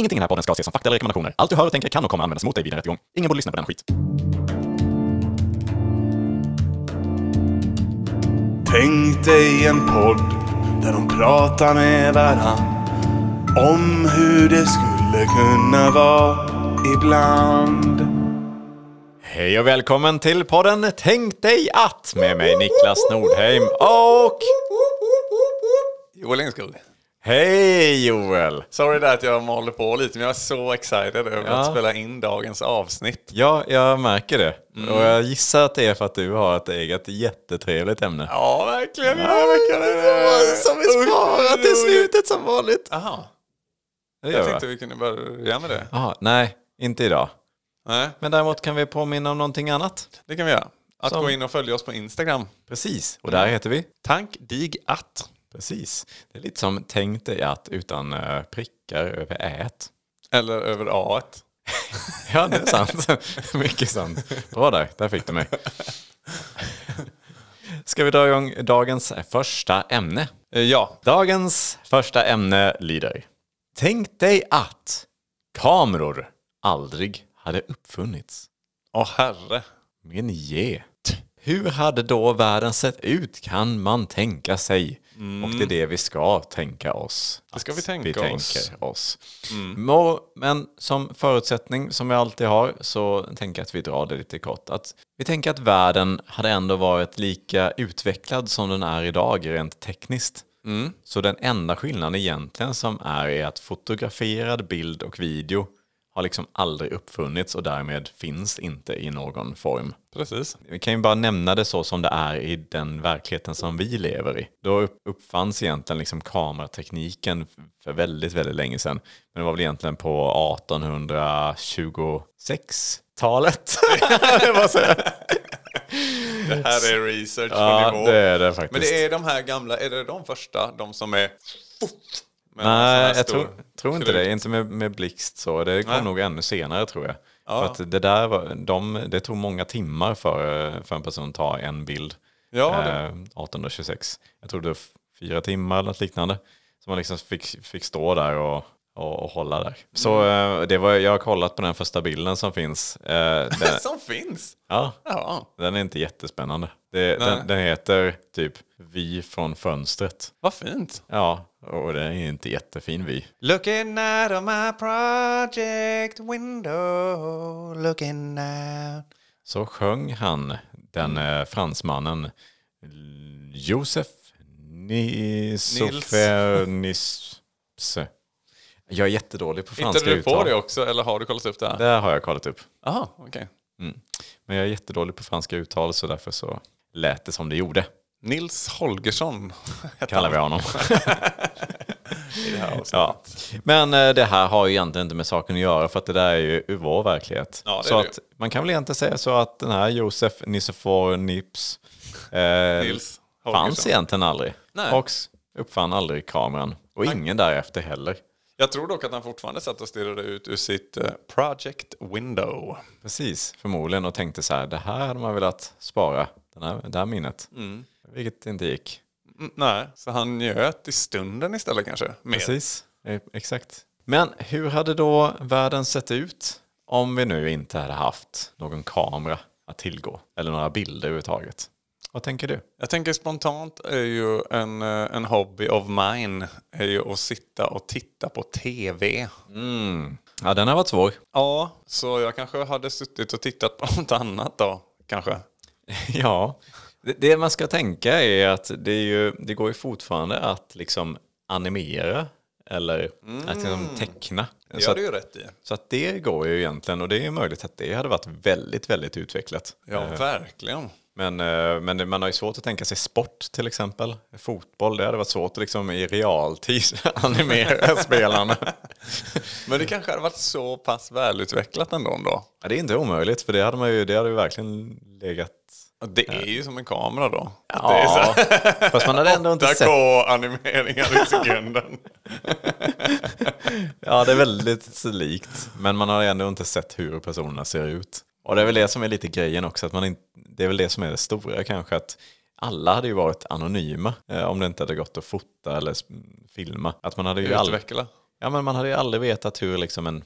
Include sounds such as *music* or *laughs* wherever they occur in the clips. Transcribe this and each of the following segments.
Ingenting i den här podden ska ses som fakta eller rekommendationer. Allt du hör och tänker kan och kommer användas mot dig vid en rättegång. Ingen borde lyssna på den skit. Tänk dig en podd där de pratar med varann om hur det skulle kunna vara ibland. Hej och välkommen till podden Tänk dig att med mig Niklas Nordheim och Joel Engskog. Hej Joel! Sorry där att jag malde på lite, men jag är så excited över Ja. att spela in dagens avsnitt. Ja, jag märker det. Och jag gissar att det är för att du har ett eget jättetrevligt ämne. Ja, verkligen. Ja, verkligen. Som vi sparar till slutet som vanligt. Aha. Det Jag gör tänkte vi. kunde börja med det. Jaha, nej, inte idag. Nej, Men däremot kan vi påminna om någonting annat. det kan vi göra. Att Som- gå in och följa oss på Instagram. Precis, och där heter vi? Tank dig att. Precis. Det är lite som tänk dig att utan eh, prickar över ät. Eller över A. *laughs* Ja, det är sant. *laughs* Mycket sant. Bra där, där fick du mig. *laughs* Ska vi dra igång dagens första ämne? Eh, Ja, Dagens första ämne lyder. Tänk dig att kameror aldrig hade uppfunnits. åh herre. Men ge. Hur hade då världen sett ut kan man tänka sig. Och det är det vi ska tänka oss. Det ska vi tänka vi oss. Oss. Må- Men som förutsättning, som vi alltid har, så tänker jag att vi drar det lite kort. Att vi tänker att världen hade ändå varit lika utvecklad som den är idag rent tekniskt. Så den enda skillnaden egentligen som är är att fotograferad bild och video har liksom aldrig uppfunnits och därmed finns inte i någon form. Precis. Vi kan ju bara nämna det så som det är i den verkligheten som vi lever i. Då upp- uppfanns egentligen liksom kameratekniken för väldigt, väldigt länge sedan. Men det var väl egentligen på 1826-talet. *laughs* Jag bara säger. Det här är research på ja, nivå. det är det faktiskt. Men det är de här gamla, är det de första? De som är... Sån Nej, jag tror, tror inte det. Inte med, med blixt så. Det kom Nej. nog ännu senare tror jag. Ja. För att det där var, de, det tog många timmar för, för en person att ta en bild. Ja, eh, 1826. Jag tror det var fyra timmar eller något liknande. Så man liksom fick, fick stå där och, och, och hålla där. Så Mm. eh, det var, jag har kollat på den första bilden som finns. Eh, *laughs* den, Som finns. ja, Ja. den är inte jättespännande. Det, den, den heter typ Vy från fönstret. Vad fint. Ja, och det är inte jättefin vy. Looking out of my project window, looking out. så sjöng han, den eh, fransmannen Josef Nisofernisse. Jag är jättedålig på franska Hittade du på uttal. det också eller har du kollat upp det? här? Det har jag kollat upp. Jaha, okej. Men jag är jättedålig på franska uttal så därför så lät det som det gjorde. Nils Holgersson Kallar vi honom. *laughs* ja. Men eh, det här har ju egentligen inte med saken att göra för att det där är ju vår verklighet. Ja, så att man kan väl egentligen säga så att den här Josef Nisofor Nips eh, Nils fanns egentligen aldrig. Nej. Och uppfann aldrig kameran. Och ingen därefter heller. Jag tror dock att han fortfarande satt och stirrade ut ur sitt eh, project window. Precis, förmodligen. Och tänkte så här, det här hade man velat spara. Den här, det här minnet. Vilket inte gick. Mm, nej, så han njöt i stunden istället kanske. Mer. Precis, eh, exakt. Men hur hade då världen sett ut om vi nu inte hade haft någon kamera att tillgå? Eller några bilder överhuvudtaget? Vad tänker du? Jag tänker spontant är ju en, eh, en hobby of mine är ju att sitta och titta på tv. Ja, den har varit svår. Ja, så jag kanske hade suttit och tittat på *laughs* något annat då, kanske. Ja, det, man ska tänka är att det, är ju, det går ju fortfarande att liksom animera eller att liksom teckna. Det Så har du ju rätt i. så att det går ju egentligen och det är ju möjligt att det hade varit väldigt, väldigt utvecklat. Ja, Eh, verkligen. Men, eh, men man har ju svårt att tänka sig sport till exempel. Fotboll, det hade varit svårt att liksom i realtid *laughs* animera *laughs* spelarna. Men det kanske hade varit så pass välutvecklat ändå då. Ja, det är inte omöjligt för det hade man ju, det hade ju verkligen legat... Det är ju som en kamera då. det är så Ja, *laughs* fast man hade ändå inte sett... 8K-animeringar i sekunden. *laughs* Ja, det är väldigt likt. Men man har ändå inte sett hur personerna ser ut. Och det är väl det som är lite grejen också. Att man inte, det är väl det som är det stora kanske. Att alla hade ju varit anonyma eh, om det inte hade gått att fota eller filma. Att man hade ju all, Utveckla. Ja, men man hade ju aldrig vetat hur liksom en,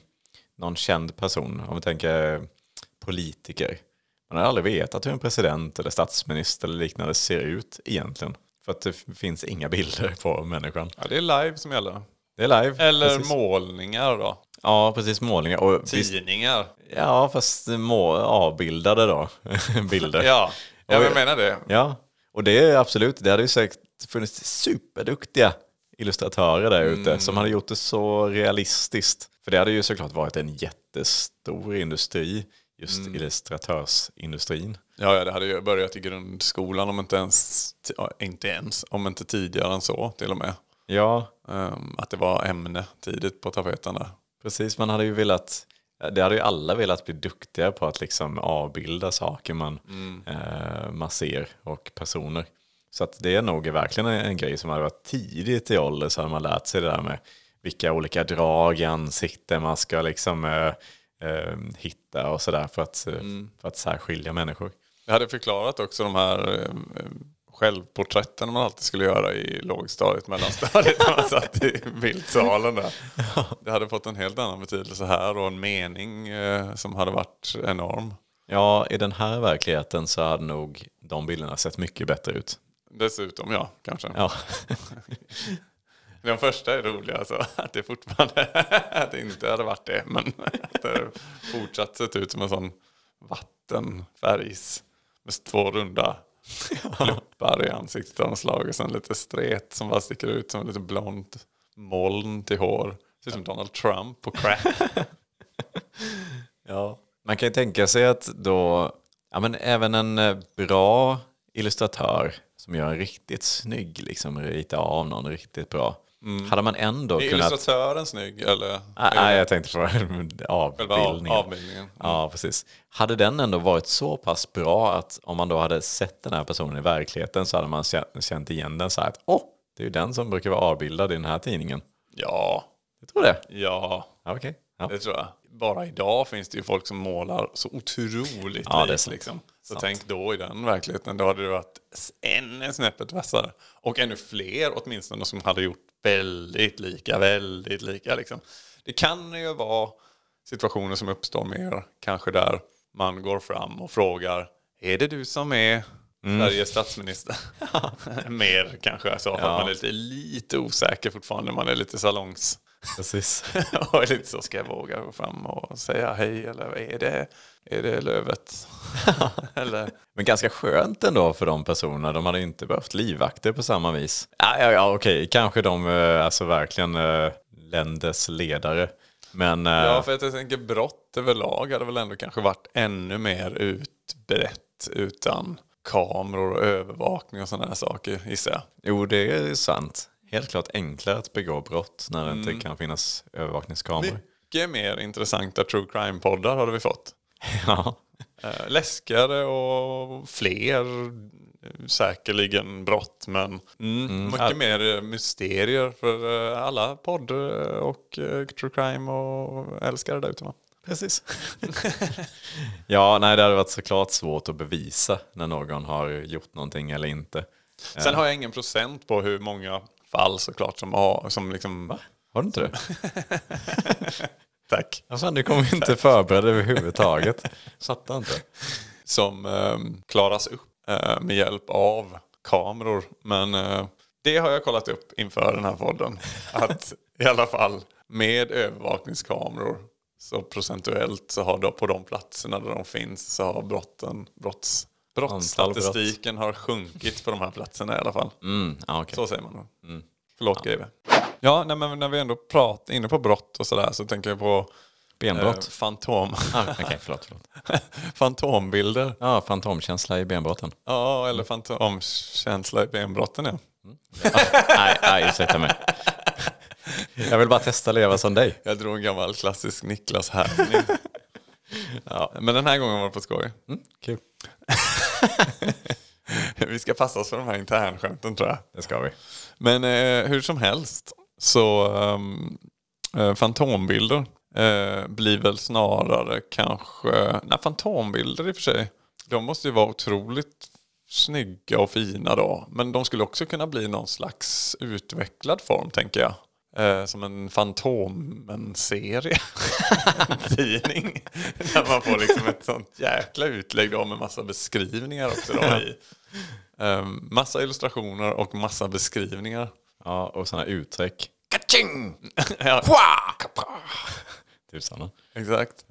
någon känd person, om vi tänker politiker, man hade aldrig vetat hur en president eller statsminister eller liknande ser ut egentligen. För att det finns inga bilder på människan. Ja, det är live som gäller. Det är live. Eller precis. målningar då. Ja, precis. Målningar. Och visst, Tidningar. ja, fast må, avbildade då. *laughs* Bilder. Ja, ja Och- jag menar det. Ja, och det är absolut, det hade ju säkert funnits superduktiga illustratörer där ute som hade gjort det så realistiskt. För det hade ju såklart varit en jättestor industri, just illustratörsindustrin. Ja, ja, det hade ju börjat i grundskolan om inte ens, inte ens, om inte tidigare än så till och med. Ja, Ehm, att det var ämne tidigt på tapeten där. precis. Man hade ju velat, det hade ju alla velat bli duktiga på att liksom avbilda saker man, eh, man ser och personer. Så att det är nog verkligen en, grej som hade varit tidigt i ålder så hade man lärt sig det där med vilka olika drag i ansiktet man ska liksom eh, eh, hitta och sådär för att, eh, för att särskilja människor. Jag hade förklarat också de här eh, självporträtten man alltid skulle göra i lågstadiet, mellanstadiet när man satt i bildsalen där. *laughs* Det hade fått en helt annan betydelse här och en mening eh, som hade varit enorm. Ja, i den här verkligheten så hade nog de bilderna sett mycket bättre ut. Dessutom, ja, kanske. Ja, *laughs* Den första är rolig alltså, *laughs* att det fortfarande *laughs* att det inte hade varit det. Men *laughs* att det fortsatt sett ut som en sån vattenfärgs med två runda pluppar i ansiktet av slag. Och sen lite stret som bara sticker ut som lite blont moln till hår. Ser ut som Donald Trump på crack. Ja. Man kan ju tänka sig att då, ja men även en eh, bra illustratör som gör en riktigt snygg, liksom rita av någon riktigt bra. Hade man ändå Är kunnat... illustratören snygg eller? Nej, nej, jag tänkte på avbildningen. *laughs* av, avbildningen. Ja, precis. Hade den ändå varit så pass bra att om man då hade sett den här personen i verkligheten så hade man kä- känt igen den så här att åh, det är ju den som brukar vara avbildad i den här tidningen. Ja, Jag tror det. ja. Ja, okej. Ja. Det tror jag. Bara idag finns det ju folk som målar så otroligt Ja, är likt. Liksom. Så Sant. tänk då i den verkligheten, då hade det varit ännu snäppet vassare. Och ännu fler åtminstone som hade gjort väldigt lika, väldigt lika. Liksom. Det kan ju vara situationer som uppstår mer, kanske där man går fram och frågar, är det du som är Sveriges statsminister? *laughs* *laughs* mer kanske, så, Ja. att man är lite, lite osäker fortfarande, man är lite salongs Precis. *laughs* och är lite så ska jag våga gå fram och säga hej eller är det, är det lövet? *laughs* eller, Men ganska skönt ändå för de personerna. De hade inte behövt livvakter på samma vis. Ja, ja, ja okej. Kanske de eh, alltså verkligen äh, länders ledare. Men eh, ja, för att jag tänker brott överlag hade väl ändå kanske varit ännu mer utbrett utan kameror och övervakning och sådana här saker gissar jag. jo, det är sant. Helt klart enklare att begå brott när det inte kan finnas övervakningskameror. Mycket mer intressanta true crime-poddar hade vi fått. Ja. Eh, läskigare och fler säkerligen brott men mm, mycket all- mer eh, mysterier för eh, alla podd och true crime och älskare där ute. va? Precis. *laughs* ja, nej, det hade varit såklart svårt att bevisa när någon har gjort någonting eller inte. Sen har jag ingen procent på hur många fall såklart som har, som liksom... Har du inte det? *laughs* Tack. Ja, fan, du kom ju inte förberedd överhuvudtaget. Fattar inte. Som eh, klaras upp eh, med hjälp av kameror. Men eh, det har jag kollat upp inför den här podden. Att i alla fall med övervakningskameror så procentuellt så har då på de platserna där de finns så har brotten, brotts, brottsstatistiken har sjunkit på de här platserna i alla fall. Mm, ja, okej. Så säger man då. Förlåt GW. Ja, nej, men när vi ändå pratar inne på brott och sådär så tänker jag på eh, Benbrott. fantom, Ah, okej, förlåt, förlåt. *laughs* fantombilder. Ja, fantomkänsla i benbrotten. Ja, eller fantomkänsla i benbrotten ja. nej, nej, ursäkta mig. Jag vill bara testa att leva som dig. Jag drog en gammal klassisk Niklas härmning. *laughs* ja, men den här gången var det på skoj. Kul. *laughs* Vi ska passa oss för de här internskämten tror jag. Det ska vi. Men eh, hur som helst så um, fantombilder eh, blir väl snarare kanske, nej fantombilder i och för sig, de måste ju vara otroligt snygga och fina då. Men de skulle också kunna bli någon slags utvecklad form tänker jag. eh, som en Fantomen-serie. *laughs* tidning. Där man får liksom ett sånt jäkla utlägg då med massa beskrivningar också då i. Eh, massa illustrationer och massa beskrivningar. Ja, och sådana uttryck. Kaching! *laughs* ja, *laughs* Typ sådana. exakt.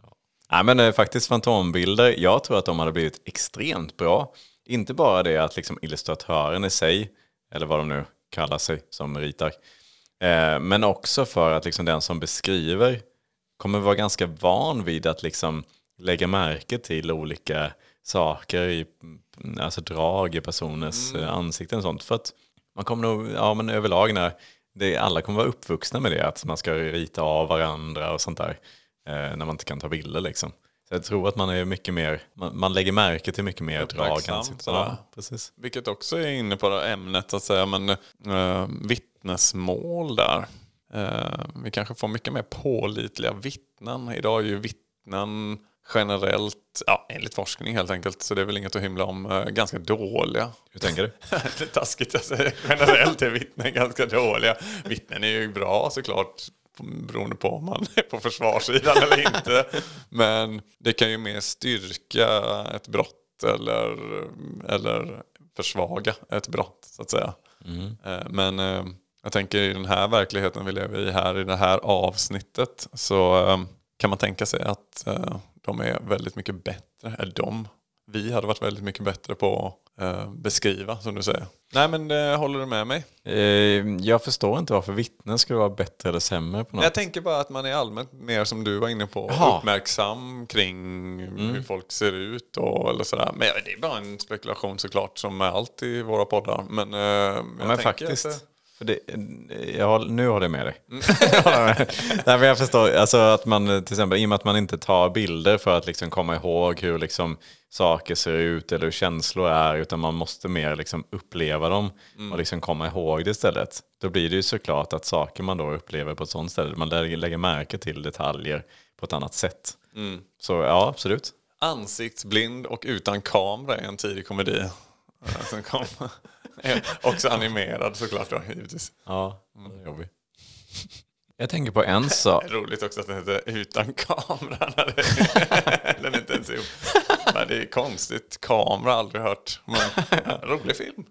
Nej men eh, faktiskt fantombilder, jag tror att de hade blivit extremt bra. Inte bara det att liksom illustratören i sig, eller vad de nu kallar sig som ritar, eh, men också för att liksom den som beskriver kommer vara ganska van vid att liksom lägga märke till olika saker, i, alltså drag i personers mm. ansikten och sånt. För att man kommer nog, ja men överlag när det, alla kommer vara uppvuxna med det, att man ska rita av varandra och sånt där. Eh, när man inte kan ta bilder liksom. Så jag tror att man är mycket mer, man, man lägger märke till mycket mer drag. Ja, precis. Vilket också är inne på ämnet, att säga, men äh, vittnesmål där. Eh, vi kanske får mycket mer pålitliga vittnen. Idag är ju vittnen generellt, ja, enligt forskning helt enkelt, så det är väl inget att hymla om, eh, ganska dåliga. Hur tänker du? *laughs* det är taskigt att säga. Generellt är vittnen ganska dåliga. Vittnen är ju bra såklart, beroende på om man är på försvarssidan eller inte. Men det kan ju mer styrka ett brott eller, eller försvaga ett brott så att säga. Eh, Men eh, jag tänker i den här verkligheten vi lever i här i det här avsnittet så kan man tänka sig att de är väldigt mycket bättre. Eller de, vi hade varit väldigt mycket bättre på att eh, beskriva som du säger. Nej men eh, håller du med mig? Eh, jag förstår inte varför vittnen skulle vara bättre eller sämre på något. Jag tänker bara att man är allmänt mer som du var inne på, Jaha. uppmärksam kring hur folk ser ut och eller sådär. Men det är bara en spekulation såklart som med allt i våra poddar. Men, Ja, men faktiskt. För det, jag nu håller jag med dig. *laughs* Nej, men jag förstår, alltså att man till exempel, i och med att man inte tar bilder för att liksom komma ihåg hur liksom saker ser ut eller hur känslor är, utan man måste mer liksom uppleva dem och liksom komma ihåg det istället. Då blir det ju såklart att saker man då upplever på ett sånt ställe, man lägger, lägger märke till detaljer på ett annat sätt. Så ja, absolut. Ansiktsblind och utan kamera är en tidig komedi. eh, Som kom. *laughs* *laughs* Också animerad såklart då, givetvis. Ja, det är jobbigt. Jag tänker på en *laughs* sak. Roligt också att den heter Utan kamera. *laughs* Den är inte ens ihop. Men det är konstigt. Kamera aldrig hört. Men rolig film.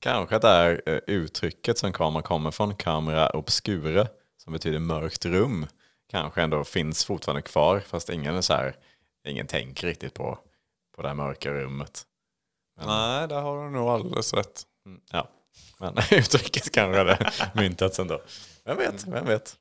Kanske att det är eh, uttrycket som kamera kommer från, kamera obscura, som betyder mörkt rum, kanske ändå finns fortfarande kvar, fast ingen är så här, ingen tänker riktigt på, på det här mörka rummet. Nej, där har du nog alldeles rätt. Mm, ja, men *laughs* uttrycket kanske hade myntats ändå. Vem vet, vem vet.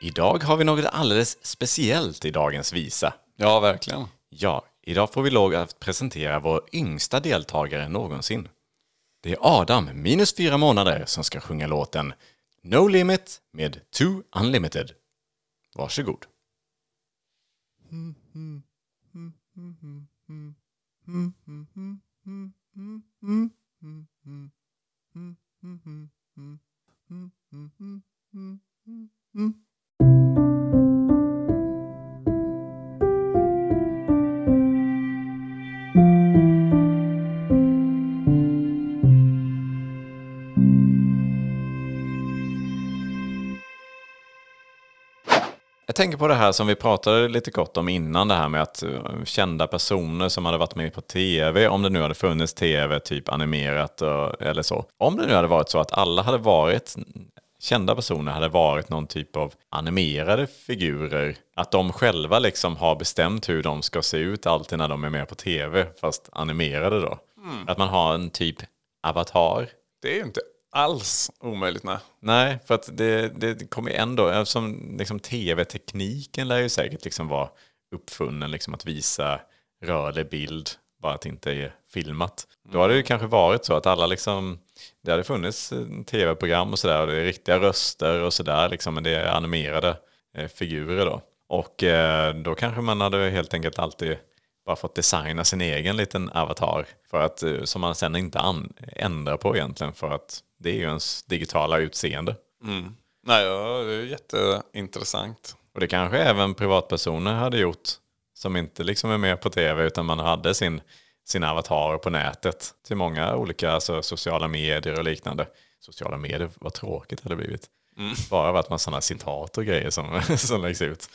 Idag har vi något alldeles speciellt i dagens visa. Ja, verkligen. Ja, idag får vi lov att presentera vår yngsta deltagare någonsin. Det är Adam, minus fyra månader, som ska sjunga låten No Limit med Too Unlimited. Varsågod. Mm. Jag tänker på det här som vi pratade lite kort om innan, det här med att eh, kända personer som hade varit med på tv, om det nu hade funnits tv, typ animerat och, eller så. Om det nu hade varit så att alla hade varit, kända personer hade varit någon typ av animerade figurer, att de själva liksom har bestämt hur de ska se ut alltid när de är med på tv, fast animerade då. Att man har en typ avatar Det är ju inte alls omöjligt. Nej. Nej, för att det, det kommer ju ändå, eftersom liksom tv-tekniken lär ju säkert liksom vara uppfunnen, liksom att visa rörlig bild, bara att det inte är filmat. Då hade det ju kanske varit så att alla liksom, det hade funnits eh, tv-program och sådär, och det är riktiga röster och sådär, liksom, men det är animerade eh, figurer då. Och eh, då kanske man hade helt enkelt alltid bara fått designa sin egen liten avatar för att, eh, som man sen inte ändrar på egentligen för att det är ju ens digitala utseende. Nej, ja, det är jätteintressant. Och det kanske även privatpersoner hade gjort som inte liksom är med på tv utan man hade sin, sin avatar på nätet till många olika alltså, sociala medier och liknande. Sociala medier, vad tråkigt det hade blivit. Bara varit med sådana citat och grejer som, *laughs* som läggs ut.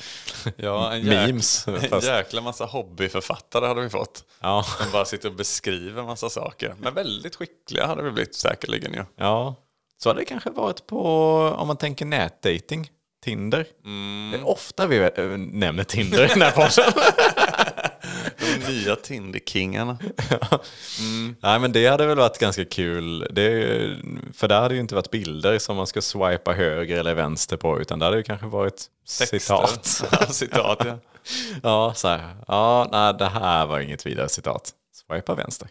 Ja, en, *laughs* Memes, jäk, en fast- jäkla massa hobbyförfattare hade vi fått. Ja, Som bara sitter och beskriver massa saker. Men väldigt skickliga hade vi blivit säkerligen ju. ja. Så hade det kanske varit på, om man tänker nätdating, Tinder. Det är ofta vi eh, nämner Tinder i den här podden. *laughs* Nya Tinder-kingarna. *laughs* Nej men det hade väl varit ganska kul. Det, för där hade ju inte varit bilder som man ska swipa höger eller vänster på. Utan där hade det kanske varit citat. *laughs* Ja, citat ja. *laughs* Ja, så här. Ja, nej det här var inget vidare citat. Swipa vänster.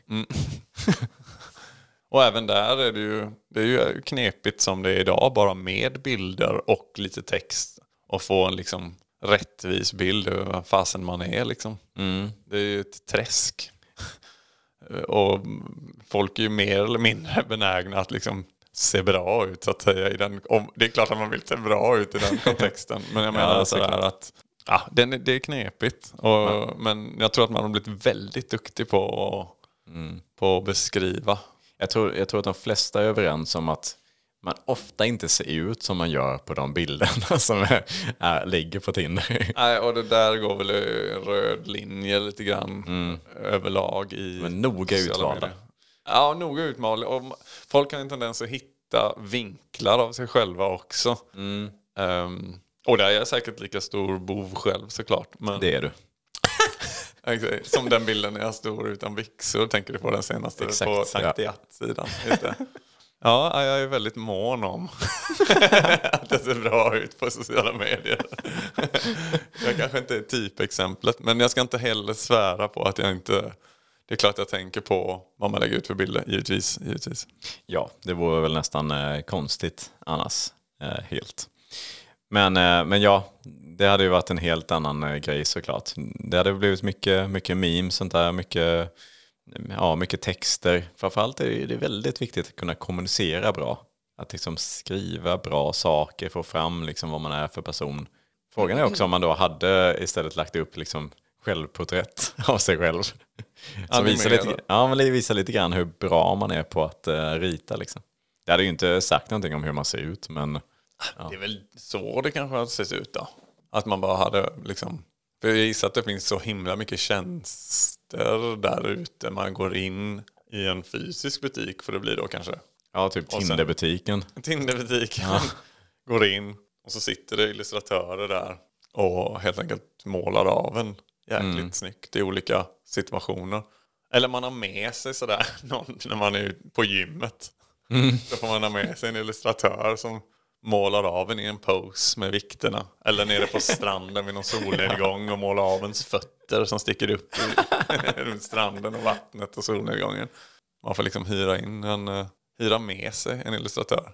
Och även där är det ju, det är ju knepigt som det är idag, bara med bilder och lite text. Och få en liksom rättvis bild över vad fasen man är liksom. Det är ju ett träsk. *laughs* och folk är ju mer eller mindre benägna att liksom se bra ut så att säga. I den, om, det är klart att man vill se bra ut i den *laughs* kontexten. Men jag menar Ja, sådär att ja, är- det är knepigt. Och, Men jag tror att man har blivit väldigt duktig på, på att beskriva. Jag tror, jag tror att de flesta är överens om att man ofta inte ser ut som man gör på de bilderna *laughs* som är, är, ligger på Tinder. Nej, och det där går väl en röd linje lite grann överlag i Men noga utvalda. medier. Ja, noga utvalda. Och folk har en tendens att hitta vinklar av sig själva också. Ehm, och där är jag säkert lika stor bov själv såklart. Men, Det är du. *laughs* Som den bilden när jag står utan byxor, tänker du på den senaste Exakt, på Sankt sidan Just det. *laughs* Ja, jag är väldigt mån om *laughs* att det ser bra ut på sociala medier. jag kanske inte är typexemplet, men jag ska inte heller svära på att jag inte... Det är klart jag tänker på vad man lägger ut för bilder, givetvis. givetvis. Ja, det vore väl nästan eh, konstigt annars. Eh, helt. Men, eh, men ja, det hade ju varit en helt annan eh, grej såklart. Det hade blivit mycket, mycket memes, sånt där, mycket, ja, mycket texter. Framförallt är det, väldigt viktigt att kunna kommunicera bra. Att liksom skriva bra saker, få fram liksom vad man är för person. Frågan är också om man då hade istället lagt upp liksom självporträtt *laughs* av sig själv. Som visar lite, ja, men det visar lite grann hur bra man är på att eh, rita. Liksom. Det hade ju inte sagt någonting om hur man ser ut, men Det är väl så det kanske hade sett ut då. Att man bara hade liksom... För jag gissar att det finns så himla mycket tjänster där ute. Man går in i en fysisk butik, för det blir då kanske ja, typ Tinderbutiken. Tinderbutiken. Går in och så sitter det illustratörer där och helt enkelt målar av en jäkligt snyggt i olika situationer. Eller man har med sig sådär *laughs* någon, när man är på gymmet. Då får man ha med sig en illustratör som målar av en i en pose med vikterna. Eller nere på stranden vid någon solnedgång och målar av ens fötter som sticker upp *laughs* runt stranden och vattnet och solnedgången. Man får liksom hyra in en, eh, hyra med sig en illustratör.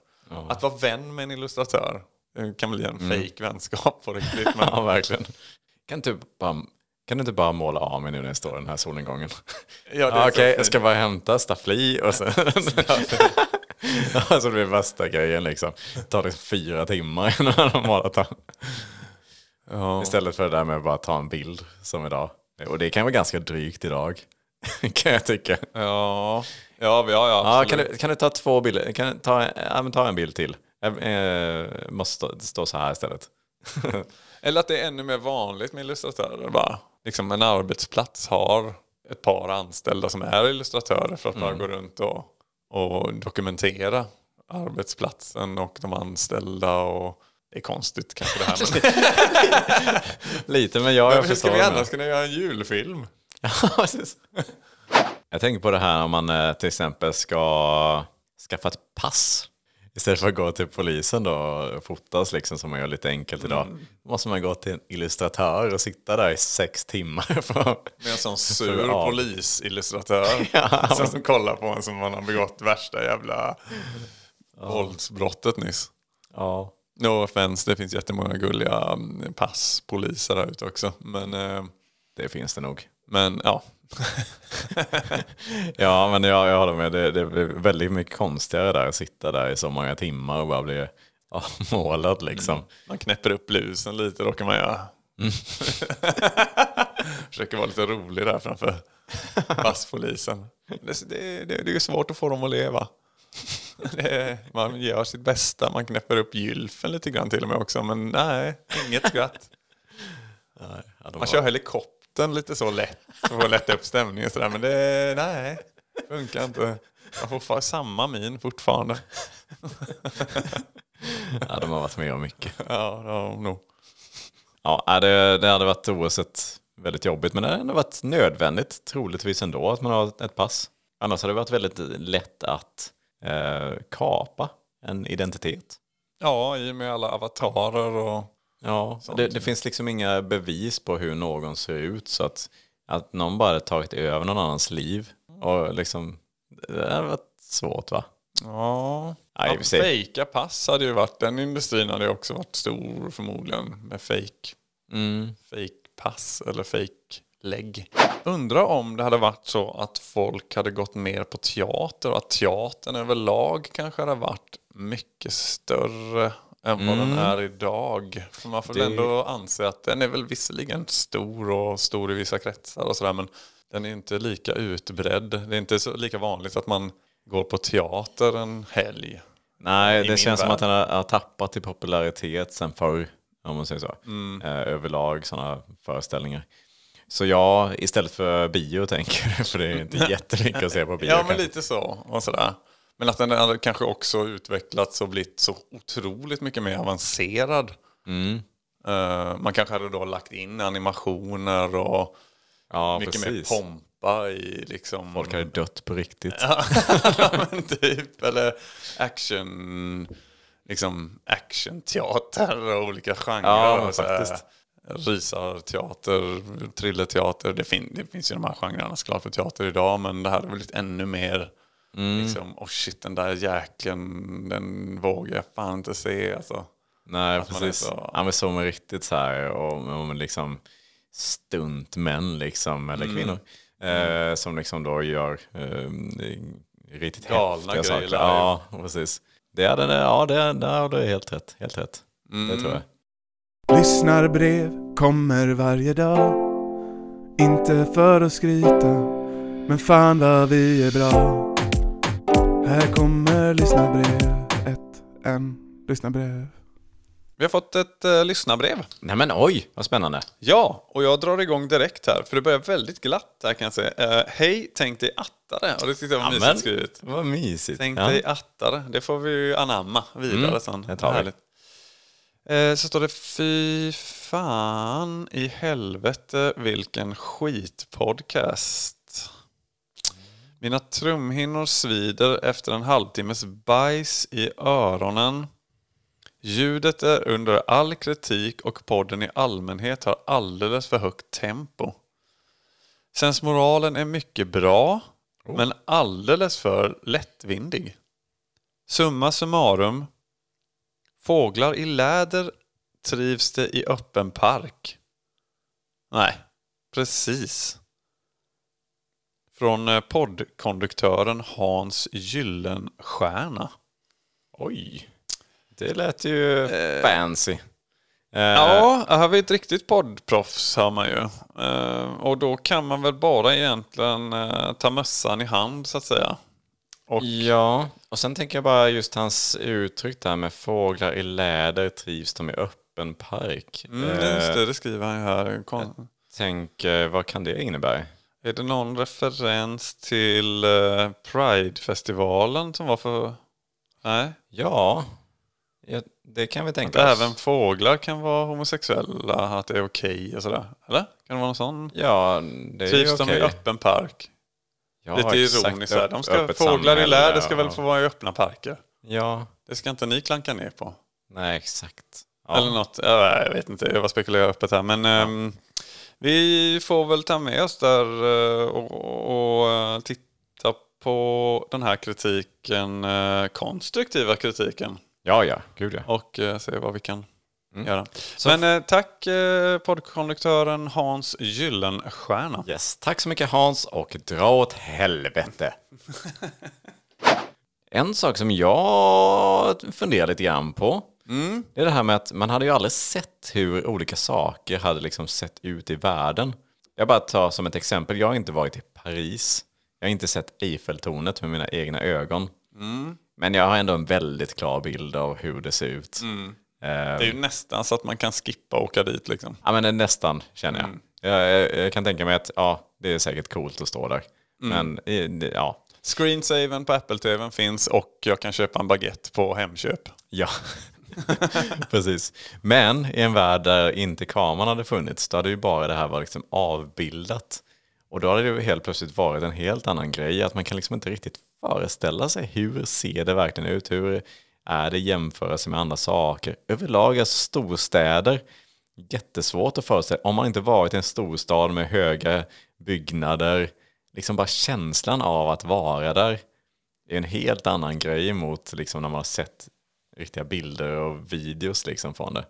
Att vara vän med en illustratör det kan bli en fake vänskap på riktigt. Men *laughs* Ja, verkligen. Kan du, typ bara, kan du inte bara måla av mig nu när jag står i den här solnedgången? Ja, Ja, så Okej, jag fint. ska bara hämta staffli och sen... *laughs* ja, *laughs* så det blir värsta grejen liksom. Det tar liksom fyra timmar *laughs* innan man har målat dem. ja. Istället för det där med att bara ta en bild som idag. Och det kan vara ganska drygt idag. *laughs* kan jag tycka. Ja, ja, ja, ja, Ja, kan, du, kan du ta två bilder? Kan ta, ja, ta en bild till. Jag eh, måste stå, stå så här istället. Eller att det är ännu mer vanligt med illustratörer. Bara. Liksom en arbetsplats har ett par anställda som är illustratörer för att bara gå runt och, och dokumentera arbetsplatsen och de anställda. Och det är konstigt kanske det här. Men, *laughs* Lite, men jag, jag men hur ska vi annars kunna göra en julfilm? *laughs* Jag tänker på det här om man eh, till exempel ska skaffa ett pass. Istället för att gå till polisen då och fotas liksom som man gör lite enkelt idag. Då måste man gå till en illustratör och sitta där i sex timmar. *laughs* För, Med en sån sur *laughs* Ja. polisillustratör som kollar på en som man har begått värsta jävla våldsbrottet nyss. ja. No offense, det finns jättemånga gulliga mm, passpoliser där ute också. Men, eh, Det finns det nog. men ja, *laughs* ja, men jag, jag håller med. Det, det blir väldigt mycket konstigare där att sitta där i så många timmar och bara bli *laughs* målad liksom. Man knäpper upp blusen lite, då kan man göra. *laughs* Försöker vara lite rolig där framför passpolisen. Det, det, det, det är svårt att få dem att leva. Det, man gör sitt bästa, man knäpper upp gylfen lite grann till och med också, men nej, inget skratt. Nej, ja, Man kör helikoptern lite så lätt för att lätta upp stämningen sådär, men det, nej, funkar inte. Man får samma min fortfarande. *laughs* ja, de har varit med om mycket. Ja, det har de nog. Ja, det, det hade varit oavsett väldigt jobbigt, men det hade varit nödvändigt, troligtvis ändå, att man har ett- ett pass. Annars hade det varit väldigt lätt att eh, kapa en identitet. Ja, i och med alla avatarer och... Ja, det, det finns liksom inga bevis på hur någon ser ut, så att, att någon bara tagit över någon annans liv. Och liksom, det hade varit svårt va? Ja, för sig. fejka pass hade ju varit, den industrin hade ju också varit stor förmodligen med fake, Mm. fake pass eller fake lägg. Undrar om det hade varit så att folk hade gått mer på teater och att teatern överlag kanske hade varit mycket större än vad den är idag. För man får Mm. Det- ändå anse att den är väl visserligen stor och stor i vissa kretsar och sådär men den är inte lika utbredd. Det är inte så lika vanligt att man går på teater en helg. Nej, det känns som värld. att den har, tappat i popularitet sen förr, om man säger så. Mm. Eh, överlag sådana föreställningar. Så ja, istället för bio tänker jag, *laughs* för det är inte jättemycket att se på bio. Ja, men kanske. lite så. Och sådär. Men att den hade kanske också utvecklats och blivit så otroligt mycket mer avancerad. Mm. Eh, man kanske hade då lagt in animationer och Ja, mycket precis. mer pompa i liksom... Folk hade dött på riktigt. *laughs* ja, men typ. Eller action... Liksom actionteater och olika genrer. Ja, och faktiskt. Rysarteater, thrillerteater. Det, fin- det finns ju de här genrerna såklart för teater idag. Men det här hade blivit ännu mer... Mm. Liksom, oh shit, den där jäkeln, den vågar jag fan inte se. Alltså. Nej, Att man är precis. så- Ja, men så med riktigt så här, och, och liksom stuntmän liksom, eller Mm. kvinnor. Eh, som liksom då gör eh, riktigt Galna häftiga grejer saker. live. Ja, precis. Det hade, ja, det, där har du helt rätt. Helt rätt. Mm. Det tror jag. Lyssnarbrev kommer varje dag Inte för att skryta Men fan vad vi är bra Här kommer lyssnarbrev Ett, en, lyssnarbrev Vi har fått ett uh, lyssnarbrev. Nej men oj, vad spännande. Ja, och jag drar igång direkt här, för det börjar väldigt glatt här kan jag säga. Eh, Hej, tänk dig attare. Och det tyckte jag var Ja, mysigt skrivet. Vad mysigt. Tänk ja. dig attare. Det får vi ju anamma vidare Mm, sen. det tar vi. Härligt. Eh, så står det fy fan i helvete vilken skitpodcast. Mina trumhinnor svider efter en halvtimmes bajs i öronen. Ljudet är under all kritik och podden i allmänhet har alldeles för högt tempo. Sensmoralen är mycket bra, men alldeles för lättvindig. Summa summarum. Fåglar i läder trivs det i öppen park. Nej, precis. Från eh, poddkonduktören Hans Gyllenstierna. Oj, det lät ju fancy. Eh, Ja, här har vi ett riktigt poddproffs hör man ju. Eh, och då kan man väl bara egentligen eh, ta mössan i hand så att säga. Och Ja, och sen tänker jag bara just hans uttryck där med fåglar i läder trivs de i öppen park. mm, Eh, just det, det skriver han ju här. Kon- Tänk, eh, vad kan det innebära? Är det någon referens till eh, Pride-festivalen som var för... Nej? Ja, ja det kan vi Att tänka oss. även fåglar kan vara homosexuella, att det är okej och sådär. Eller? Kan det vara någon sån? Ja, det är Trivs ju de okej. i öppen park? Ja, Lite ironiskt här. De ska, fåglar i samhälle, läder ska ja. väl få vara i öppna parker? Ja, Det ska inte ni klanka ner på. nej exakt. Ja. Eller något. Ja, Jag vet inte, jag bara spekulerar öppet här. Men ehm, vi får väl ta med oss där eh, och, och eh, titta på den här kritiken, eh, konstruktiva kritiken. ja, ja, gud ja. Och se vad vi kan göra. Men eh, tack eh, poddkonduktören Hans Gyllenstierna. Yes, tack så mycket Hans och dra åt helvete. *laughs* en sak som jag funderar lite grann på det är det här med att man hade ju aldrig sett hur olika saker hade liksom sett ut i världen. Jag bara tar som ett exempel, jag har inte varit i Paris. Jag har inte sett Eiffeltornet med mina egna ögon. Men jag har ändå en väldigt klar bild av hur det ser ut. Det är ju nästan så att man kan skippa och åka dit liksom. Ja, men det är nästan känner jag. jag. Jag, jag kan tänka mig att ja, det är säkert coolt att stå där. Men eh, det- ja, Screensaven på Apple-TVn finns och jag kan köpa en baguette på Hemköp. ja. *laughs* precis. Men i en värld där inte kameran hade funnits, då hade ju bara det här varit liksom avbildat. Och då hade det ju helt plötsligt varit en helt annan grej, att man kan liksom inte riktigt föreställa sig hur ser det verkligen ut, hur är det jämföra med andra saker. Överlag, alltså storstäder, jättesvårt att föreställa om man inte varit i en storstad med höga byggnader, liksom bara känslan av att vara där är en helt annan grej mot liksom när man har sett riktiga bilder och videos liksom från det.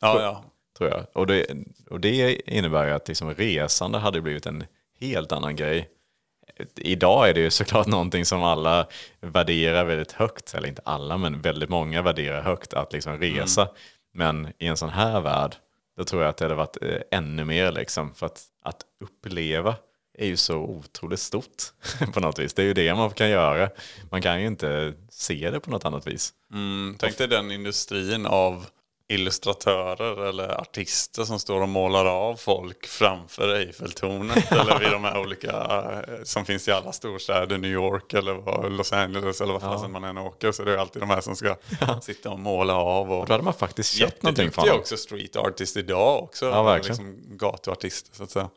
Ja, ja. Tror jag. Och det, och det innebär att liksom resande hade blivit en helt annan grej. Idag är det ju såklart *laughs* någonting som alla värderar väldigt högt, eller inte alla men väldigt många värderar högt att liksom resa. Men i en sån här värld, då tror jag att det hade varit eh, ännu mer liksom. För att, att uppleva är ju så otroligt stort *laughs* på något vis. Det är ju det man kan göra. Man kan ju inte se det på något annat vis. Mm, tänk dig den industrin av illustratörer eller artister som står och målar av folk framför Eiffeltornet *laughs* eller vid de här olika eh, som finns i alla storstäder, New York eller Los Angeles eller vad fasen man än åker. Så det är alltid de här som ska *laughs* sitta och måla av. Och Då hade man faktiskt köpt någonting från dem. också street artist idag också. Ja, verkligen. Liksom gatuartister så att säga.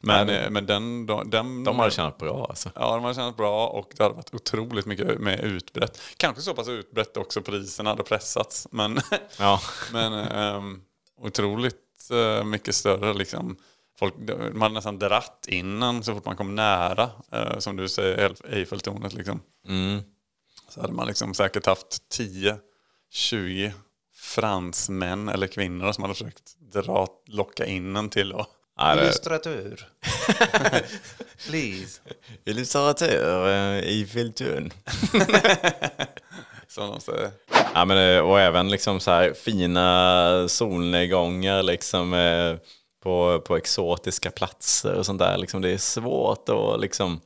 Men, eh, men den, de, den, De hade tjänat bra alltså. Ja, de hade tjänat bra och det hade varit otroligt mycket mer utbrett. Kanske så pass utbrett också priserna hade pressats. Men, *laughs* Ja. men ehm, otroligt eh, mycket större liksom. Folk, man hade nästan dratt innan så fort man kom nära. eh, som du säger, Eiffeltornet liksom. Mm. Så hade man liksom säkert haft 10-20 fransmän eller kvinnor som hade försökt dra, locka in en till och Illustratur. *laughs* Please. Illustratör eh, i Filtun. *laughs* Som de säger. Ja, men, eh, och även liksom så här fina solnedgångar liksom, eh, på, på exotiska platser och sånt där. Liksom, det är svårt att liksom,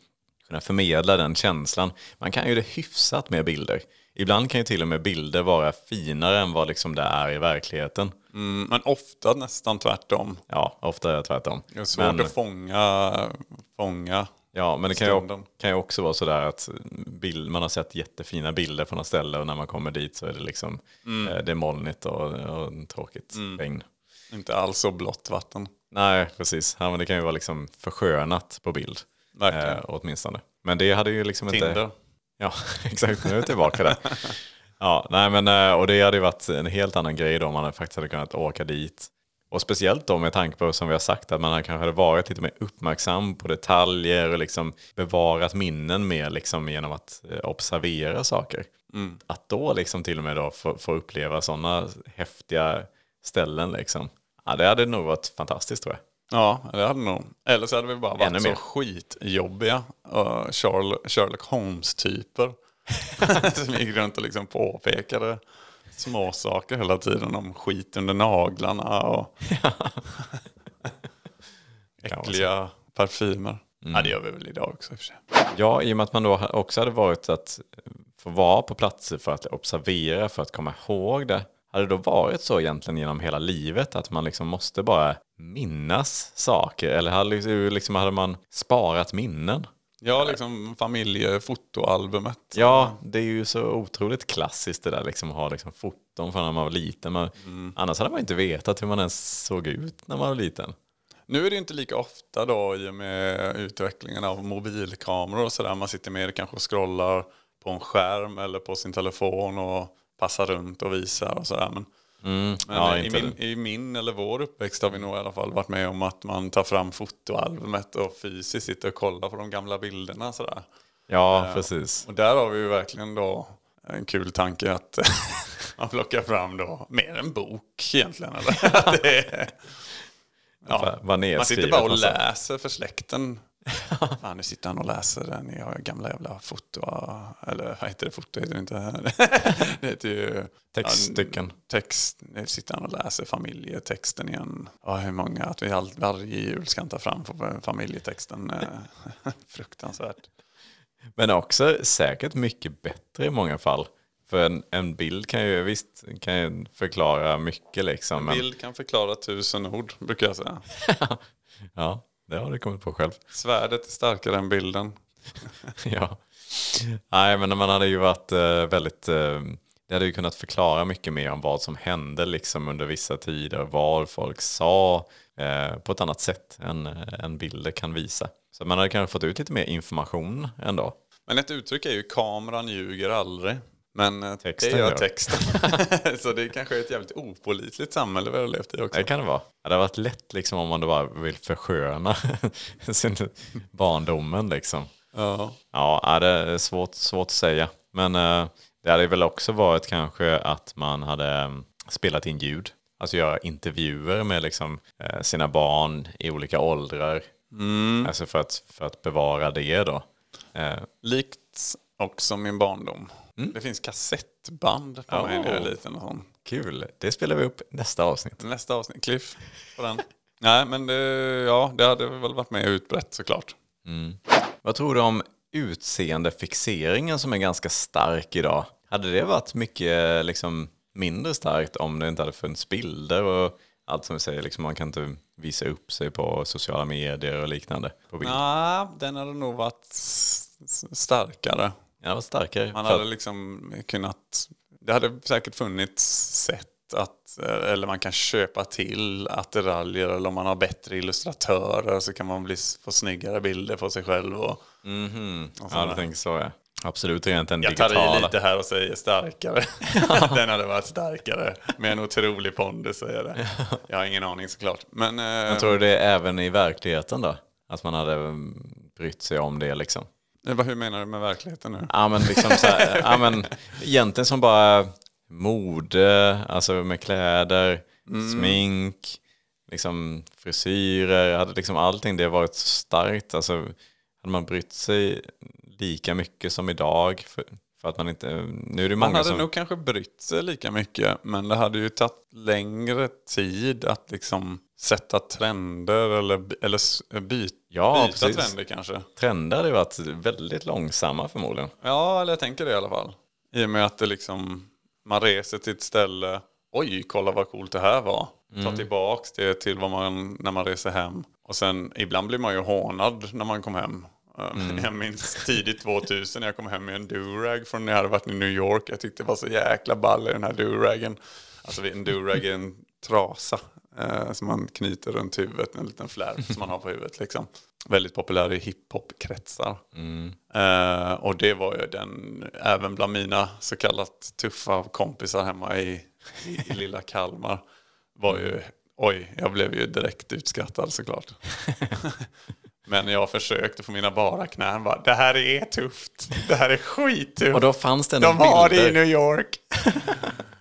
kunna förmedla den känslan. Man kan ju det hyfsat med bilder. Ibland kan ju till och med bilder vara finare än vad liksom det är i verkligheten. Mm, men ofta nästan tvärtom. Ja, ofta är det tvärtom. Det är svårt Men- att fånga, fånga. Ja, men det kan ju, kan ju också vara sådär att bild, man har sett jättefina bilder från något ställe och när man kommer dit så är det liksom Mm. eh, det är molnigt och, och tråkigt regn. Inte alls så blått vatten. Nej, precis. Ja, men det kan ju vara liksom förskönat på bild. Verkligen. Eh, åtminstone. Men det hade ju liksom inte... Ja, *laughs* exakt. Nu är vi tillbaka där. Ja, nej men eh, och det hade ju varit en helt annan grej då om man faktiskt hade kunnat åka dit. Och speciellt då med tanke på som vi har sagt att man kanske hade varit lite mer uppmärksam på detaljer och liksom bevarat minnen mer liksom genom att eh, observera saker. Att då liksom till och med då få, få uppleva sådana häftiga ställen liksom. Ja, det hade nog varit fantastiskt tror jag. Ja, det hade nog. Eller så hade vi bara Ännu varit så mer. skitjobbiga uh, Sherlock, Holmes-typer. *laughs* som gick runt och liksom påpekade små saker hela tiden om skit under naglarna och *laughs* äckliga parfymer. Ja, det gör vi väl idag också i och för sig. Ja, i och med att man då också hade varit att få vara på platser för att observera, för att komma ihåg det. Hade det då varit så egentligen genom hela livet att man liksom måste bara minnas saker? Eller hade, liksom, hade man sparat minnen? Ja, liksom familjefotoalbumet. Ja, det är ju så otroligt klassiskt det där liksom att ha liksom foton från när man var liten. Man, Annars hade man inte vetat hur man ens såg ut när man var liten. Nu är det inte lika ofta då i och med utvecklingen av mobilkameror och sådär. Man sitter mer kanske och scrollar på en skärm eller på sin telefon och passar runt och visar och sådär. Men, men ja, i, min, i min eller vår uppväxt har vi nog i alla fall varit med om att man tar fram fotoalbumet och fysiskt sitter och kollar på de gamla bilderna sådär. Ja, precis. Och där har vi ju verkligen då en kul tanke att *laughs* man plockar fram då mer en bok egentligen. Eller? *laughs* det är, ja, man sitter bara och läser för släkten. *laughs* Fan, nu sitter han och läser den. Jag har gamla jävla foto. Eller vad heter det? Foto heter det inte. *laughs* det heter ju... Textstycken. Ja, text. Nu sitter han och läser familjetexten igen. Ja, hur många? Att vi all, varje jul ska ta fram familjetexten. Eh, *laughs* Fruktansvärt. Men också säkert mycket bättre i många fall. För en, en bild kan ju visst kan ju förklara mycket liksom. Men, Bild kan förklara tusen ord, brukar jag säga. ja, det har du kommit på själv. Svärdet är starkare än bilden. *laughs* ja. Nej, men man hade ju varit eh, väldigt... Eh, det hade ju kunnat förklara mycket mer om vad som hände liksom under vissa tider. Vad folk sa eh, på ett annat sätt än, eh, än bilder kan visa. Så man hade kanske fått ut lite mer information ändå. Men ett uttryck är ju kameran ljuger aldrig. Men eh, Texten det gör texten. *laughs* så det är kanske ett jävligt opolitligt samhälle vi har levt i också. Det kan det vara. Det hade varit lätt liksom om man bara vill försköna *laughs* sin barndomen liksom. Ja. Ja, det är svårt, svårt att säga. Men eh, det hade väl också varit kanske att man hade eh, spelat in ljud. Alltså göra intervjuer med liksom, eh, sina barn i olika åldrar. Alltså för att, för att bevara det då. Likt också min barndom. Det finns kassettband på mig när jag är Oh. liten och sånt. kul, det spelar vi upp nästa avsnitt. Nästa avsnitt, cliff på den. *laughs* Nej, men det, ja, det hade väl varit mer utbrett såklart. Vad tror du om utseendefixeringen som är ganska stark idag? Hade det varit mycket liksom, mindre starkt om det inte hade funnits bilder och allt som vi säger, liksom, man kan inte visa upp sig på sociala medier och liknande på bild? Nej, den hade nog varit starkare. Ja, var starkare. Man hade liksom kunnat... Det hade säkert funnits sätt att... Eller man kan köpa till attiraljer eller om man har bättre illustratörer så kan man bli, få snyggare bilder på sig själv. Och, Mhm. och Ja, du tänker så ja. Absolut rent den Jag tar digitala. i lite här och säger starkare. *laughs* *laughs* Den hade varit starkare. Med en otrolig pondus är det. Jag har ingen aning såklart. Men, eh, Men tror du det är även i verkligheten då? Att man hade mm, brytt sig om det liksom? Eh, hur menar du med verkligheten nu? Ja men liksom så här, ja men egentligen som bara mode, alltså med kläder, smink, liksom frisyrer, hade liksom allting det varit så starkt, alltså hade man brytt sig lika mycket som idag för, för att man inte, nu är det Man många hade som, nog kanske brytt sig lika mycket. Men det hade ju tagit längre tid att liksom sätta trender eller, eller s- byt, Ja, byta precis. trender kanske. trender hade varit väldigt långsamma förmodligen. Ja, eller jag tänker det i alla fall. I och med att det liksom, man reser till ett ställe. Oj, kolla vad coolt det här var. Ta tillbaks det till vad man, när man reser hem. Och sen, ibland blir man ju hånad när man kom hem. Eh, *laughs* Jag minns tidigt 2000 när jag kom hem med en durag från när jag hade varit i New York. Jag tyckte det var så jäkla ball i den här duragen. Alltså en durag är en trasa eh, som man knyter runt huvudet, en liten flärp som man har på huvudet. Liksom. Väldigt populär i hiphop-kretsar. Eh, och det var ju den, även bland mina så kallat tuffa kompisar hemma i, i, i lilla Kalmar. Var ju, oj, jag blev ju direkt utskrattad såklart. *laughs* Men jag försökte få mina bara knän bara, det här är tufft. Det här är skittufft. Och då fanns det De har det i. New York. *laughs*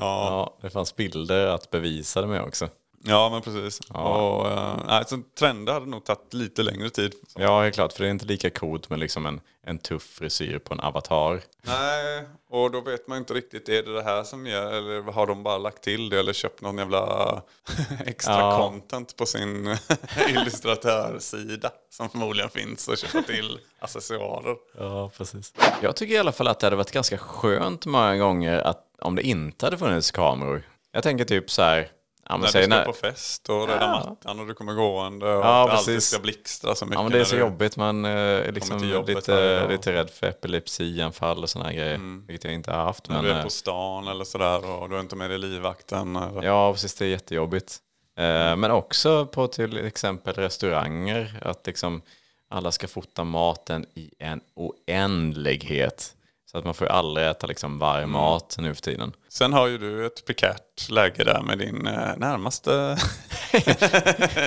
ja, Ja, det fanns bilder att bevisa det med också ja, men precis. Och, eh, nej, så trender hade nog tagit lite längre tid. Ja, det är klart, för det är inte lika coolt med liksom en, en tuff frisyr på en avatar. Nej, och då vet man inte riktigt, är det det här som gör, eller har de bara lagt till det eller köpt någon jävla *laughs* extra Ja. content på sin *laughs* illustratörsida som förmodligen finns och köpa till accessoarer. Ja, precis. Jag tycker i alla fall att det hade varit ganska skönt många gånger att om det inte hade funnits kameror. Jag tänker typ så här, ja, När du ska när, på fest och rädda Ja. mattan och du kommer gående och Ja, att det alltid ska blixtra så mycket. ja, men det är så jobbigt, man eh, är liksom jobbet lite, lite rädd för epilepsianfall och sådana grejer, vilket jag inte har haft. När Men, du är eh, på stan eller sådär och du är inte med i livvakten. Eller... Ja, precis. Det är jättejobbigt. Eh, Men också på till exempel restauranger. Att liksom alla ska fota maten i en oändlighet. Så att man får ju aldrig äta liksom varm mat nu för tiden. Sen har ju du ett prekärt läge där med din eh, närmaste,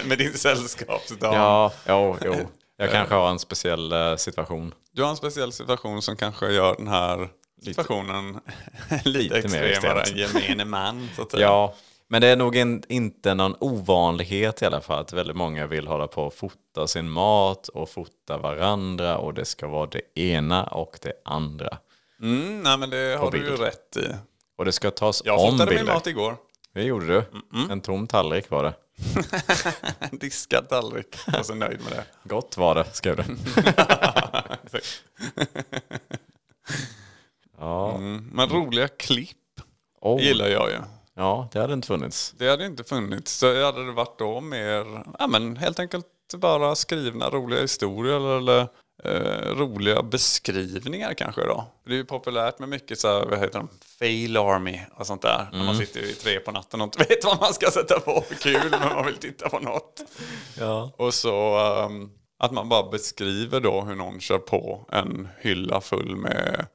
*laughs* med din sällskapsdam. Ja, jo, jo. *laughs* Jag kanske har en speciell eh, situation. Du har en speciell situation som kanske gör den här situationen *laughs* lite, lite mer extremare än gemene man. Så att säga. Ja, men det är nog en, inte någon ovanlighet i alla fall att väldigt många vill hålla på och fota sin mat och fota varandra och det ska vara det ena och det andra. Mm, nej, men det har du ju rätt i. Och det ska tas Jag om fotade min bilder. mat igår. Det gjorde du. En tom tallrik var det. *laughs* Diskad tallrik. Jag var så nöjd med det. Gott var det, skrev du. *laughs* ja. Mm, men roliga klipp Oh. gillar jag ju. ja, det hade inte funnits. Det hade inte funnits. Så hade det varit då mer, ja men helt enkelt bara skrivna roliga historier eller eh, roliga beskrivningar kanske då. Det är ju populärt med mycket så här, vad heter de, fail army och sånt där. När man sitter i tre på natten och inte *laughs* vet vad man ska sätta på för kul men man vill titta på något. Ja. Och så ehm, att man bara beskriver då hur någon kör på en hylla full med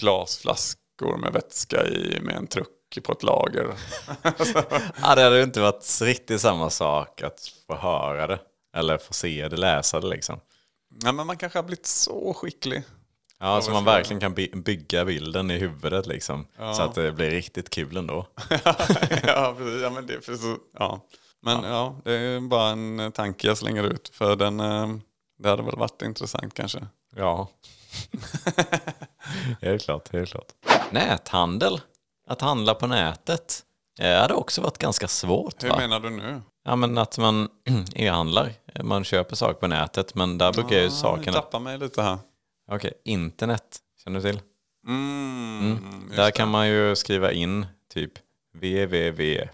glasflaskor med vätska i med en truck på ett lager. *laughs* ja, det hade ju inte varit riktigt samma sak att få höra det. Eller få se det, läsa det liksom. Ja, men man kanske har blivit så skicklig. Ja, så man verkligen kan by- bygga bilden i huvudet liksom. Så att det blir riktigt kul ändå. *laughs* ja, precis. Ja, men det är så, ja. Men ja. det är bara en tanke jag slänger ut. För den, eh, det hade väl varit intressant kanske. Ja. *laughs* helt klart, helt klart. Näthandel, att handla på nätet, eh, hade också varit ganska svårt. Hur Va? menar du nu? Ja, men att man *clears throat* e-handlar, man köper saker på nätet, men där brukar ju Du sakerna... tappar mig lite här. Okej, internet, känner du till? Mm, just Där det. kan man ju skriva in typ www.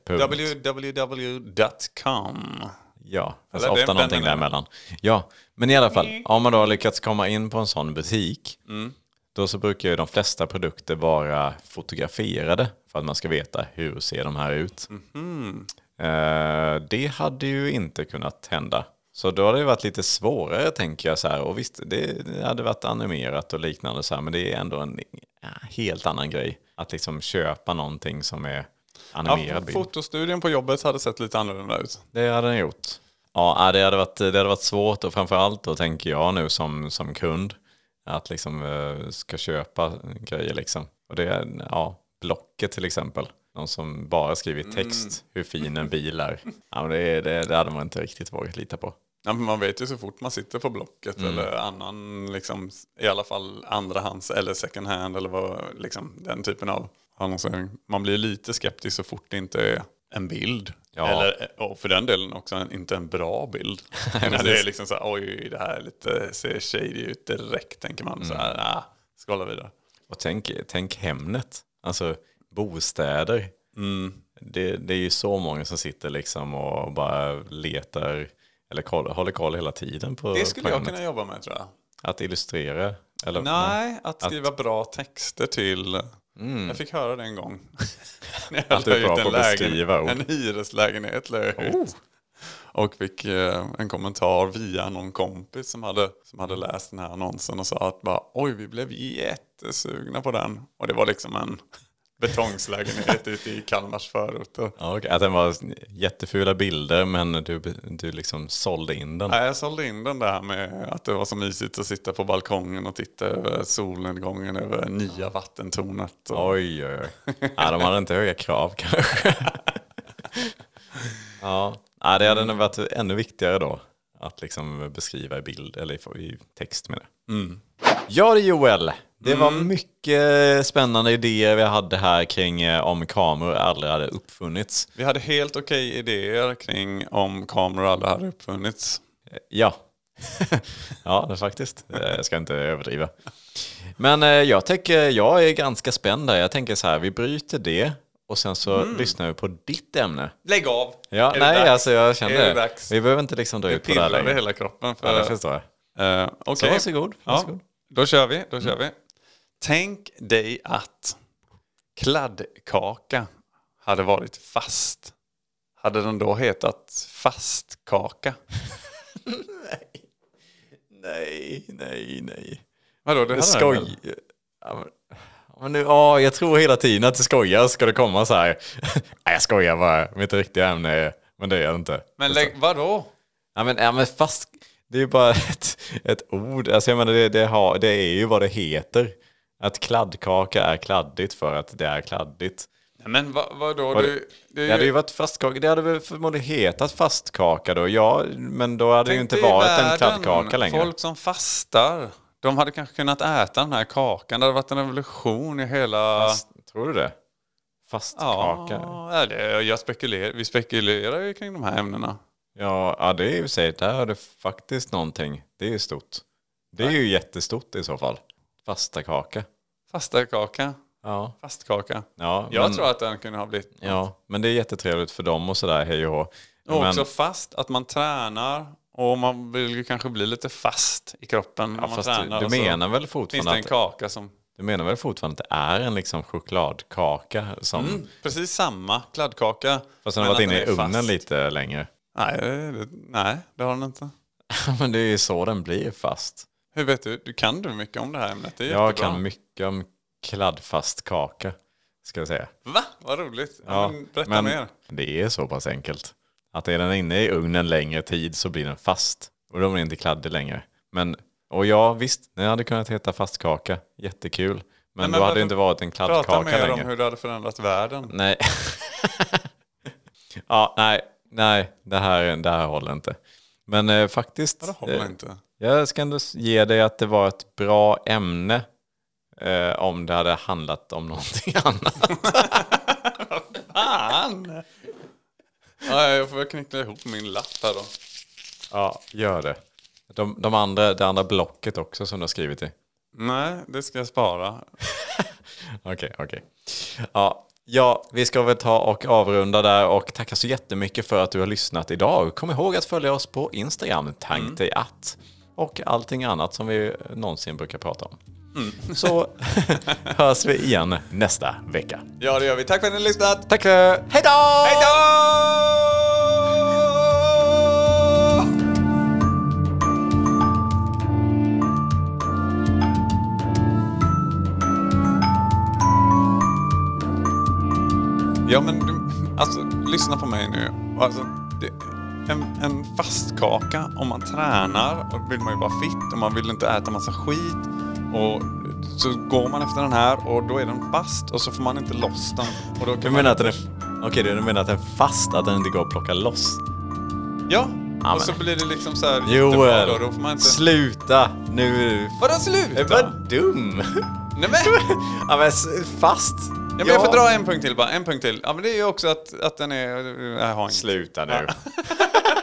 www.com. Ja, fast Eller det ofta den någonting däremellan. Ja, men i alla fall, om man då har lyckats komma in på en sån butik, Mm. då så brukar ju de flesta produkter vara fotograferade för att man ska veta hur ser de här ut. Mhm. Eh, det hade ju inte kunnat hända. Så då hade det varit lite svårare tänker jag så här. Och visst, det, det hade varit animerat och liknande så här, men det är ändå en helt annan grej. Att liksom köpa någonting som är animerad Ja, fotostudien på jobbet hade sett lite annorlunda ut. Det hade den gjort. Ja, det hade varit, det hade varit svårt och framförallt då tänker jag nu som, som kund att liksom eh, ska köpa grejer liksom. Och det ja, Blocket till exempel. Någon som bara skriver i text hur fin en bil är. Ja, men det, det, det hade man inte riktigt vågat lita på. Ja, men man vet ju så fort man sitter på Blocket Mm. eller annan, liksom, i alla fall andrahands eller second hand eller vad, liksom, den typen av annonsering. Man blir lite skeptisk så fort det inte är en bild. Ja. Eller, och för den delen också inte en bra bild. *laughs* När det är liksom så här, oj det här är lite, ser shady ut direkt tänker man. Så Mm. här, ah, skåla vidare. Och tänk, tänk Hemnet, alltså bostäder. Mm. Det, det är ju så många som sitter liksom och bara letar eller koll, håller koll hela tiden på Det skulle på jag kunna jobba med tror jag. Att illustrera? Eller, Nej, att skriva bra texter till... Jag fick höra det en gång. *laughs* När jag Att du är bra på att beskriva ord. En hyreslägenhet la jag ut. Och fick eh, en kommentar via någon kompis som hade, som hade läst den här annonsen och sa att bara, oj vi blev jättesugna på den. Och det var liksom en betongslägenhet ute i Kalmars förorter. Ja, okej. Att den var jättefula bilder men du, du liksom sålde in den. Nej, jag sålde in den där med att det var så mysigt att sitta på balkongen och titta över solnedgången över nya vattentornet. Och, Oj, oj, oj. Ja, de hade inte höga krav kanske. *laughs* ja, ja, det hade nog varit ännu viktigare då. Att liksom beskriva i bild, eller i text med det. Mm. Ja det Joel, det var mycket spännande idéer vi hade här kring eh, om kameror aldrig hade uppfunnits. Vi hade helt okej idéer kring om kameror aldrig hade uppfunnits. Eh, Ja, *laughs* ja det faktiskt. Eh, Jag ska inte överdriva. Men jag tänker, jag är ganska spänd där. Jag tänker så här, vi bryter det och sen så lyssnar vi på ditt ämne. Lägg av! Ja, Är nej alltså jag känner Är det? Vi behöver inte liksom dra ut på det här längre. hela kroppen. Ja, det För, förstår jag. uh, Så Okej, varsågod. varsågod. Ja, då kör vi. Då kör vi. Tänk dig att kladdkaka hade varit fast. Hade den då hetat fastkaka? *laughs* Nej, nej, nej. Vadå, det hade den skoj. väl? Ja, men, nu, ja, jag tror hela tiden att det skojar ska det komma så här. *laughs* Nej, jag skojar bara. Mitt riktiga ämne är... Men det är det inte. Men lägg, vadå? Ja, men, ja, men fast det är bara *laughs* ett, ett ord. Alltså, jag menar, det, det, har, det är ju vad det heter. Att kladdkaka är kladdigt för att det är kladdigt. Men vad, vadå? Var det- Du, du, Det hade ju varit fastkaka. Det hade väl förmodligen hetat fastkaka då. Ja, men då hade det ju inte varit en världen, kladdkaka längre. Folk som fastar. De hade kanske kunnat äta den här kakan. Det hade varit en revolution i hela... Fast, tror du det? Fastkaka? Ja, Ja, det, jag spekulerar, vi spekulerar ju kring de här ämnena. Ja, det är ju sig. Där är det faktiskt någonting. Det är ju stort. Det är ju jättestort i så fall. Fastakaka. Fastakaka. Ja, Fastkaka. ja, Jag men, tror att den kunde ha blivit... ja, men det är jättetrevligt för dem och sådär, hej och hå. Och Men- också fast, att man tränar och man vill ju kanske bli lite fast i kroppen när Ja, man fast tränar. du, du menar väl finns fortfarande det en kaka som... du menar väl fortfarande att det är en liksom chokladkaka som, Mm, precis samma kladdkaka. fast den har varit inne i ugnen fast. lite längre. Nej det, nej, det har den inte. *laughs* men det är ju så den blir fast. Hur vet du? Du kan du mycket om det här ämnet? Det är Jag jättebra. kan mycket om kladdfast kaka, ska jag säga. Va? Vad roligt. Ja, Ja, men berätta men mer. det är så pass enkelt. Att är den inne i ugnen längre tid så blir den fast. Och då blir den inte kladdig längre. Men, och ja, visst, den hade kunnat heta fastkaka. Jättekul. Men, men då hade det inte varit en Prata kladdkaka mer längre. om hur det hade förändrat världen. Nej. *laughs* ja, nej, nej, det här, det här håller inte. Men eh, faktiskt, Det håller eh, inte. jag ska ändå ge dig att det var ett bra ämne. Eh, om det hade handlat om *laughs* någonting annat. *laughs* Fan! Ja, jag får knyckla ihop min lapp här då. ja, gör det. De, de andra, det andra blocket också som du har skrivit i. Nej, det ska jag spara. *laughs* Okej, okej. Ja, ja, vi ska väl ta och avrunda där och tacka så jättemycket för att du har lyssnat idag. Kom ihåg att följa oss på Instagram, tank dig att. Och allting annat som vi någonsin brukar prata om. *laughs* Så *laughs* hörs vi igen nästa vecka. Ja, det gör vi. Tack för att ni har lyssnat. Tack! Hej då! Hej då! Ja men du, alltså lyssna på mig nu. Alltså, det, en, en fastkaka, om man tränar och vill man ju vara fit och man vill inte äta massa skit. Och så går man efter den här och då är den fast och så får man inte loss den. Och då kan Du man menar att den är, okej, du menar att den är fast, att den inte går att plocka loss? Ja, Ja, och så blir det liksom så här Joel, då. Då får man inte... sluta! Nu... Vadå sluta? Vad dum! Nej men! *laughs* ja men fast! Ja, men jag får dra en punkt till bara, en punkt till. Ja men det är ju också att, att den är... Jag har inget. Sluta nu. *laughs*